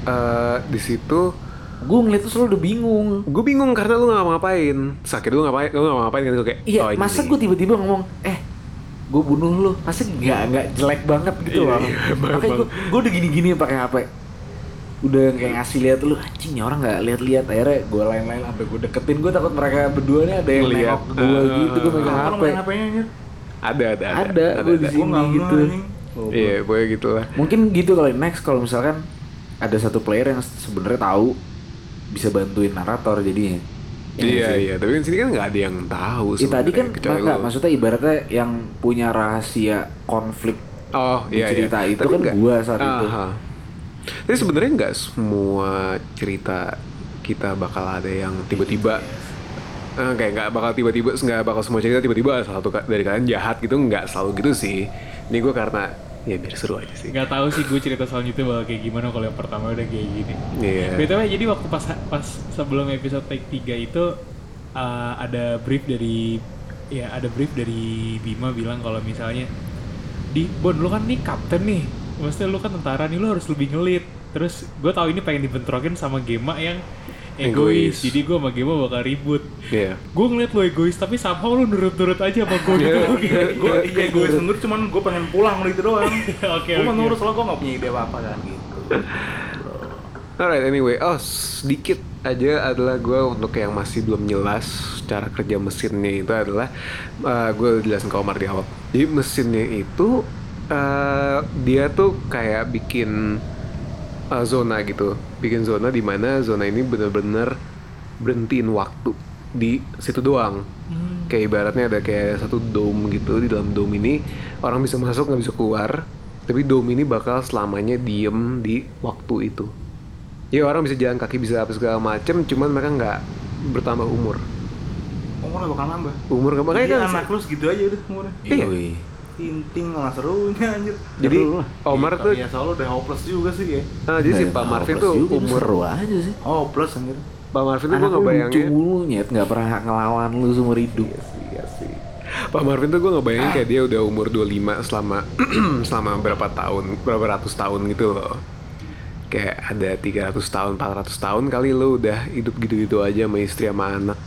Eh, Di situ
Gue ngeliat tuh selalu udah bingung.
gue bingung karena lu gak ngapain sakit lu ngapain lu gak ngapain kan gue kayak
Iya,
oh,
masa gue tiba-tiba ngomong, eh gue bunuh lu, masa nggak nggak jelek banget gitu
Iya,
loh.
iya,
Makanya gue gue udah gini-gini pakai HP. Udah kayak ngasih lihat lu, anjing nih orang nggak lihat-lihat. Akhirnya gue lain-lain sampai gue deketin. Gue takut mereka berdua nih ada yang nengok gue
Eh,
gitu. Gue megang HP.
anjir?
ada ada
Ada, gue di sini
nggak
gitu.
iya pokoknya gitu lah
Mungkin gitu kali next kalau misalkan ada satu player yang sebenarnya tahu bisa bantuin narator jadinya. Ya nggak
Iya
sih?
iya, tapi kan sini kan nggak ada yang tahu.
Ya, tadi kan
lu.
maksudnya ibaratnya yang punya rahasia konflik
Oh
di
iya
cerita
iya.
itu
Tapi
kan
nggak-
gua saat itu.
Tapi sebenarnya nggak semua cerita kita bakal ada yang tiba-tiba eh, kayak nggak bakal tiba-tiba nggak bakal semua cerita tiba-tiba salah satu dari kalian jahat gitu nggak selalu gitu sih. Ini gue karena ya biar seru aja sih.
nggak tahu sih gue cerita selanjutnya bakal kayak gimana kalau yang pertama udah kayak gini
Iya.
BTW jadi waktu pas pas sebelum episode take 3 itu uh, ada brief dari ya ada brief dari Bima bilang kalau misalnya di Bon lu kan nih kapten nih maksudnya lu kan tentara nih lu harus lebih ngelit. Terus gue tahu ini pengen dibentrokin sama Gema yang egois,
Egois.
jadi gue sama Gema bakal ribut.
Iya.
gue ngeliat lu egois tapi somehow lu nurut-nurut aja sama gue gitu.
Gue iya gue sendiri cuman gue pengen pulang gitu doang.
Oke,
gue
oke.
menurut soalnya gue gak punya ide apa apa kan gitu.
Alright, anyway, oh sedikit aja adalah gue untuk yang masih belum jelas cara kerja mesinnya itu adalah uh, gue jelasin ke Omar di awal. Jadi mesinnya itu uh, dia tuh kayak bikin uh, zona gitu, bikin zona di mana zona ini bener-bener berhentiin waktu di situ doang. Kayak ibaratnya ada kayak satu dome gitu di dalam dome ini orang bisa masuk nggak bisa keluar, tapi dome ini bakal selamanya diem di waktu itu. Ya orang bisa jalan kaki bisa apa segala macem, cuman mereka nggak bertambah umur.
umurnya bakal nambah
Umur nggak makanya
Jadi
kan.
anak lu segitu aja udah umurnya
Iya.
Tinting nggak serunya anjir
Jadi
lah.
Omar
Iya,
tuh,
ya soalnya udah hopeless juga sih ya
ah, jadi si
Nah,
Pak Marvin tuh
juga,
umur
seru aja sih.
hopeless anjir
Pak Marvin tuh gue
Anak lu lucu
ngebayangin.
mulu nyet, nggak pernah ngelawan lu seumur hidup.
Iya sih. Pak Marvin tuh gue ngebayangin kayak dia udah umur 25 selama selama berapa tahun, berapa ratus tahun gitu loh. Kayak ada 300 tahun, 400 tahun kali lo udah hidup gitu-gitu aja sama istri sama anak.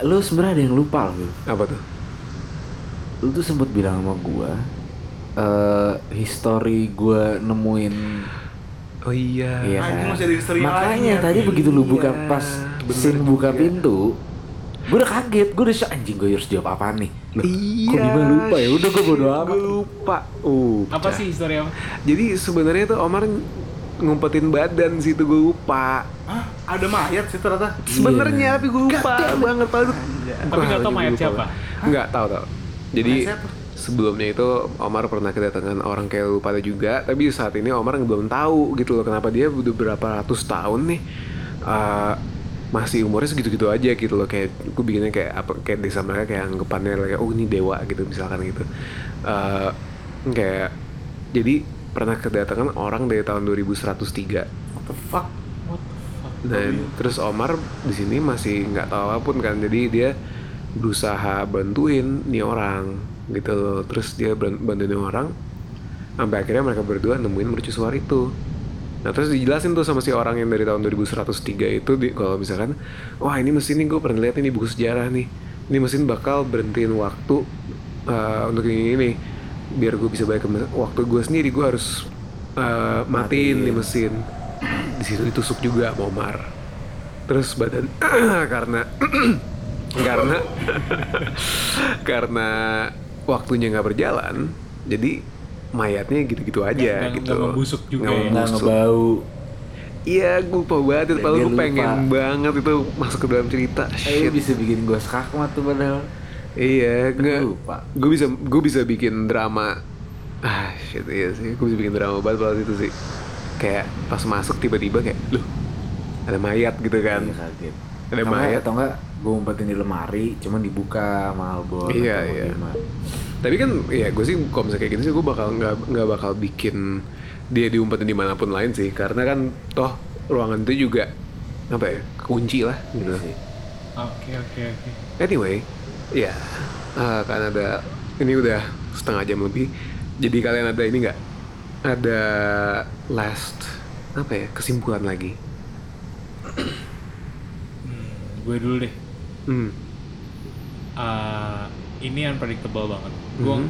Lu sebenarnya ada yang lupa lu.
Apa tuh?
Lu tuh sempet bilang sama gua eh history gua nemuin
Oh iya.
Iya
Anjing,
kan?
masih ada history
Makanya
lainnya.
tadi begitu lu buka
Iya,
pas
bener
scene buka
juga.
pintu, gue udah kaget, gue udah shock anjing gue harus jawab apa nih? Loh,
Iya.
Kok Bima lupa ya? Udah gue bodo amat.
Gue lupa. Uh.
apa sih histori apa
Jadi sebenarnya tuh Omar ngumpetin badan sih itu gue lupa.
Hah? ada mayat sih ternyata
Sebenarnya tapi gue lupa banget padahal.
Tapi nggak tahu mayat siapa?
Enggak tahu tahu. Jadi sebelumnya itu Omar pernah kedatangan orang kayak lu pada juga, tapi saat ini Omar belum tahu gitu loh kenapa dia udah berapa ratus tahun nih uh, masih umurnya segitu-gitu aja gitu loh. Kayak gue bikinnya kayak apa kayak desa mereka kayak anggapannya kayak oh ini dewa gitu misalkan gitu. Uh, kayak jadi pernah kedatangan orang dari tahun 2103
what the fuck?
What the fuck?
Dan terus Omar di sini masih nggak tahu apa pun kan jadi dia berusaha bantuin nih orang gitu loh. Terus dia ban- bantuin orang sampai akhirnya mereka berdua nemuin mercusuar itu. Nah terus dijelasin tuh sama si orang yang dari tahun 2103 itu di, kalau misalkan wah ini mesin ini gue pernah lihat ini buku sejarah nih. Ini mesin bakal berhentiin waktu uh, untuk ini ini biar gue bisa balik ke waktu gue sendiri gue harus uh, matiin nih mesin. Di situ ditusuk juga sama Omar. Terus badan karena karena karena waktunya nggak berjalan jadi mayatnya gitu-gitu aja
Nggak-
gitu
nggak membusuk juga
Nggak
ya.
Ngebau.
iya gue lupa banget
Dan
padahal gue pengen
lupa.
banget itu masuk ke dalam cerita
Eh,
shit
bisa bikin gue skakmat tuh padahal.
iya nggak
lupa.
gue bisa gue bisa bikin drama ah shit iya sih gue bisa bikin drama banget pada itu sih kayak pas masuk tiba-tiba kayak loh ada mayat gitu kan
Iya, kaget.
Ada
Atau enggak gue umpetin di lemari, cuman dibuka sama Albor.
Iya, iya.
gimana.
Tapi kan ya gue sih kalau misalnya kayak gitu sih gue bakal nggak nggak bakal bikin dia diumpetin di mana pun lain sih karena kan toh ruangan itu juga apa ya kunci lah gitu.
Iya sih.
oke oke oke
Anyway, ya ah, kan ada ini udah setengah jam lebih. Jadi kalian ada ini nggak? Ada last apa ya kesimpulan lagi?
Gue dulu deh
Hmm.
uh, ini unpredictable banget. Gue
Mhm.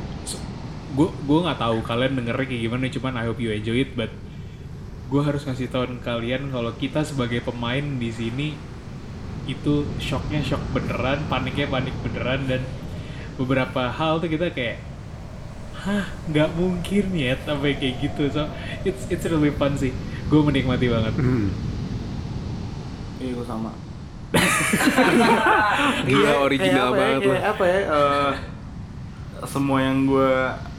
gue gue nggak tahu kalian dengernya kayak gimana, cuman I hope you enjoy it. But gue harus ngasih tahu kalian kalau kita sebagai pemain di sini itu shocknya shock beneran, paniknya panik beneran dan beberapa hal tuh kita kayak hah nggak mungkin ya sampai kayak gitu so it's it's really fun sih gue menikmati banget
Hmm.
iya gue sama
Gila original
ya,
banget
kayak
lah.
apa ya eh, semua yang gue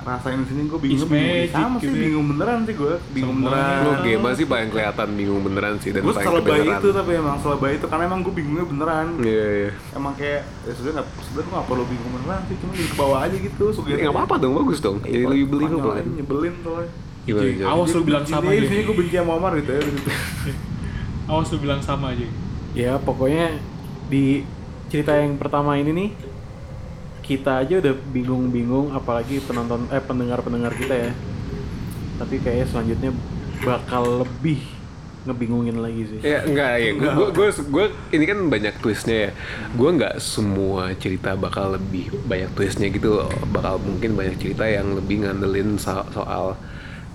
rasain di sini gue bingung bingung sama sih
gitu ya.
bingung beneran sih gue bingung
Semuanya.
beneran
Lu game sih paling kelihatan bingung beneran sih dan
gue
paling
selebay itu tapi emang selebay itu karena emang gue bingungnya beneran
Iya iya.
emang kayak ya sebenarnya nggak sebenarnya gue nggak perlu bingung beneran sih cuma di bawah aja gitu suget
Ya nggak apa-apa dong bagus dong.
Iya,
Jadi lebih believable kan.
nyebelin tuh
Gimana
Jadi,
Joy?
awas lu bilang sama
aja sini gue benci sama Omar gitu ya gitu.
Awas lu bilang sama aja.
Ya pokoknya di cerita yang pertama ini nih kita aja udah bingung-bingung apalagi penonton eh pendengar-pendengar kita ya. Tapi kayaknya selanjutnya bakal lebih ngebingungin lagi sih.
Ya enggak ya, gue gue gue ini kan banyak twistnya ya. Gue nggak semua cerita bakal lebih banyak twistnya gitu loh. Bakal mungkin banyak cerita yang lebih ngandelin so- soal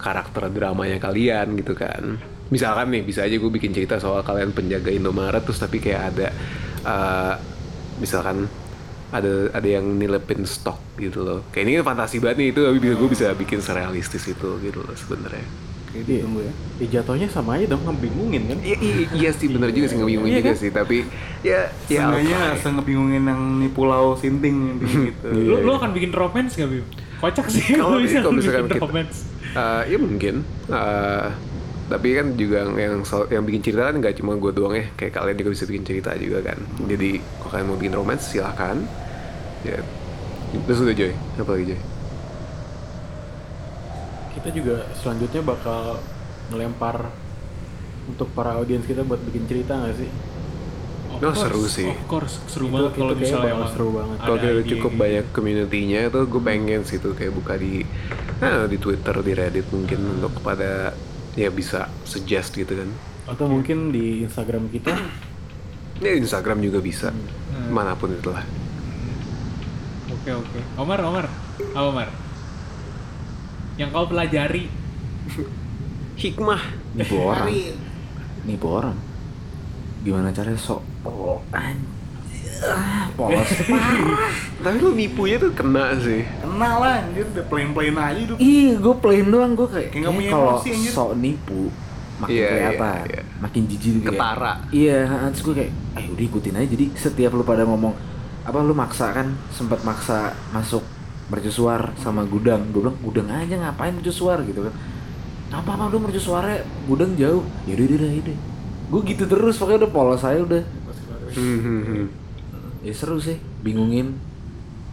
karakter dramanya kalian gitu kan. Misalkan nih bisa aja gue bikin cerita soal kalian penjaga Indomaret terus tapi kayak ada eh, misalkan ada ada yang nilepin stok gitu loh. Kayak ini kan fantasi banget nih itu tapi gue bisa bikin serealistis itu gitu loh sebenarnya.
Kayak
Iya.
ya
Ya jatuhnya sama aja dong ngebingungin kan.
Iya, iya, iya sih bener juga sih ngebingungin
Iya
juga
kan?
sih tapi ya ya
Seenggaknya
ya.
nggak ngebingungin yang di pulau Sinting gitu
Lu, lu akan bikin romance gak, Bim? Kocak sih
Kalau-
bisa
kalau misalkan
bikin
kita-
romance.
Eh, ya mungkin Eh, tapi kan juga yang yang bikin cerita kan nggak cuma gue doang ya kayak kalian juga bisa bikin cerita juga kan jadi kalau kalian mau bikin romance silahkan ya terus udah Joy apa lagi Joy
Kita juga selanjutnya bakal ngelempar untuk para audiens kita buat bikin cerita nggak sih?
Of
No,
course,
seru sih.
Of course, seru
Itu-
banget
itu
kalau misalnya emang
seru banget.
kalau kita cukup
gitu.
banyak community-nya tuh gue pengen sih tuh kayak buka di nah, di Twitter di Reddit mungkin untuk pada ya bisa suggest gitu kan
Atau mungkin di Instagram kita
ya Instagram juga bisa
Hmm.
mana pun itulah
Oke oke. Omar Omar, apa Omar? Yang kau pelajari
hikmah
Nipu orang. Nipu orang. Gimana caranya sok oh, anjir. Ah, polos parah.
tapi lu nipunya tuh kena sih
Kenal lah anjir udah plain-plain aja hidup
Ih, gue plain doang gue kayak,
Kayak punya
kalau sok nipu makin
Iya,
kelihatan,
iya, iya.
makin jijik kayak.
Ketara.
Iya, terus gue kayak, ayo udah ikutin aja. Jadi setiap lu pada ngomong apa lu maksa kan sempat maksa masuk mercusuar sama gudang. Gue bilang gudang aja ngapain mercusuar gitu kan. Apa apa lu mercusuarnya gudang jauh. Ya udah udah udah. Gue gitu terus pokoknya udah polos saya udah.
Hmm, hmm, hmm.
Ya seru sih, bingungin,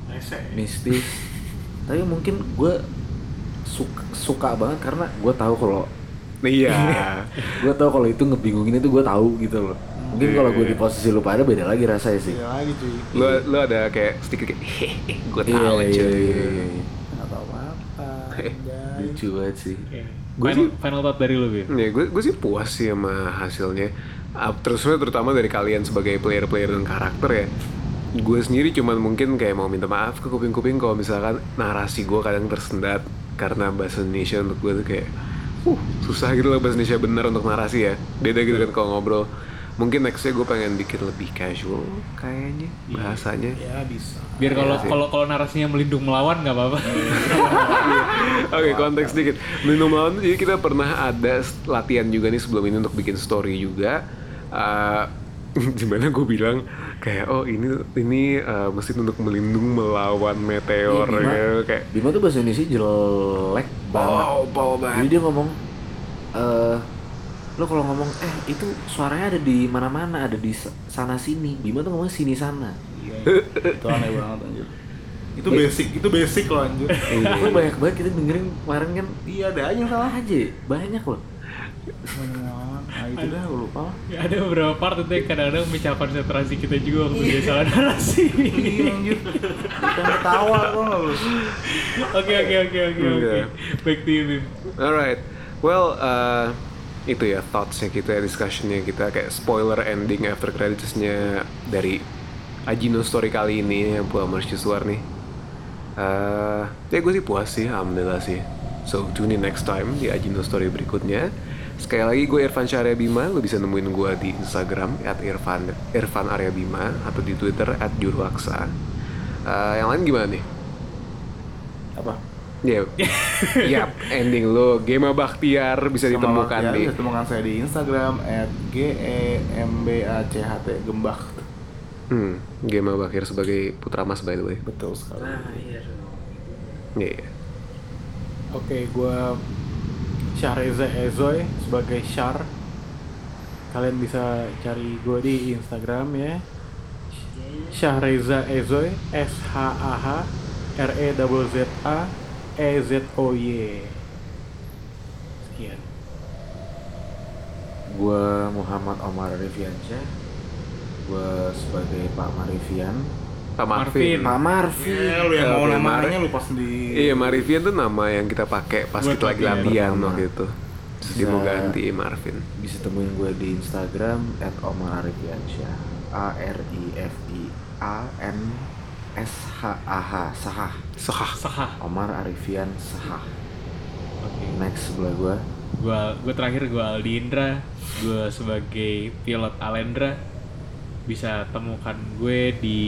Rese.
mistis. Tapi mungkin gue suka, suka banget karena gue tahu kalau
iya.
Gue tahu kalau itu ngebingungin itu gue tahu gitu loh. Mungkin kalau gue di posisi lu pada beda lagi rasanya sih.
Iya lagi cuy.
Lu lu ada kayak sedikit kayak hehehe gue
iya
tahu
iya
cuy.
iya, iya.
Nggak tahu
lucu banget sih.
Gua
final,
sih-
final thought dari lu Bim.
ya gue gue sih puas sih sama hasilnya. Ah, terusnya terutama dari kalian sebagai player-player dan karakter ya gue sendiri cuman mungkin kayak mau minta maaf ke kuping-kuping kalau misalkan narasi gue kadang tersendat karena bahasa Indonesia untuk gue tuh kayak uh susah gitu loh bahasa Indonesia benar untuk narasi ya beda gitu kan kalau ngobrol mungkin nextnya gue pengen bikin lebih casual kayaknya bahasanya
ya bisa
Biar kalau
Iya sih.
kalau kalau narasinya melindung melawan nggak apa-apa.
Oke, konteks dikit. Melindung melawan tuh jadi kita pernah ada latihan juga nih sebelum ini untuk bikin story juga. Eh, di mana gue bilang kayak oh ini ini eh, mesin untuk melindung melawan meteor
Iya, Bima.
ya. kayak
Bima tuh bahasa Indonesia jelek banget.
Oh bau
jadi
banget.
dia ngomong eh lo kalau ngomong eh itu suaranya ada di mana-mana ada di sa- sana sini. Bima tuh ngomong sini sana.
Iya, itu aneh banget anjir. Itu basic itu basic loh anjir.
Gue banyak banget kita dengerin kemarin kan.
Iya ada aja yang salah.
Aja banyak loh
nah itu dah gue lupa
Ya, ada beberapa part itu yang kadang-kadang mecah konsentrasi kita juga waktu dia salah narasi.
iya anjir bukan ketawa kok nggak lu
Oke oke oke oke oke. Back to you Bim.
Alright, well eh, itu ya thoughtsnya kita, discussionnya kita kayak spoiler ending after creditsnya dari Ajino story kali ini yang pulang mercusuar nih. Eh, ya gue sih puas sih, alhamdulillah sih. So tune in next time di Ajino story berikutnya. Sekali lagi gue Irfan Syarya Bima, lo bisa nemuin gue di Instagram at Irfan Irfan Arya Bima atau di Twitter at Juruaksa. Eh, yang lain gimana nih?
apa
Ya, yap, ending lo Gema Baktiar bisa ditemukan
Sama
di
Baktiar, bisa ditemukan saya di Instagram at g e m b a c h t gembak
Hmm, game Bakir sebagai Putra Mas by the way.
betul sekali
Iya. iya.
Oke, gua Syahreza Ezoy sebagai Syar. Kalian bisa cari gue di Instagram ya. Syahreza Ezoy S H A H R E Z Z A E Z O Y. Sekian.
Gue Muhammad Omar Riviansyah. Gue sebagai Pak Marivian.
Pak Marvin.
Pak Marvin.
ya lu yang mau
Oke,
namanya
Mar-
lu pas di
Iya, Marivian tuh nama yang kita pakai pas
Buat
kita lagi
latihan.
waktu itu. Terus dia mau
Bisa-
ganti Marvin.
Bisa temuin gue di Instagram at Omar Arifiansyah. A R I F I A N S H A H Sahah.
Sah.
Sahah.
Omar Arifian Sahah.
Oke.
Next sebelah gue.
Gua gua terakhir gua Aldi Indra, gua sebagai pilot Alendra bisa temukan gue di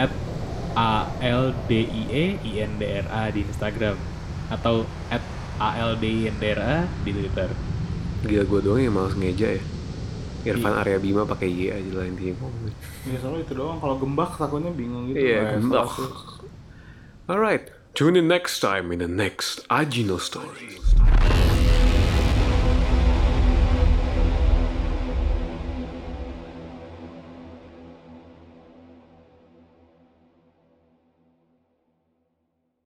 at a l d i e i n d r a di Instagram atau at a l d i n d r a di Twitter.
Gila gue doang yang males ngeja ya. Irfan Arya Bima pakai Y aja lah intinya ngomongin.
ya soalnya itu doang kalau gembak takutnya bingung gitu
Iya,
Kayak
gembak. Alright, tune in next time in the next Ajino story.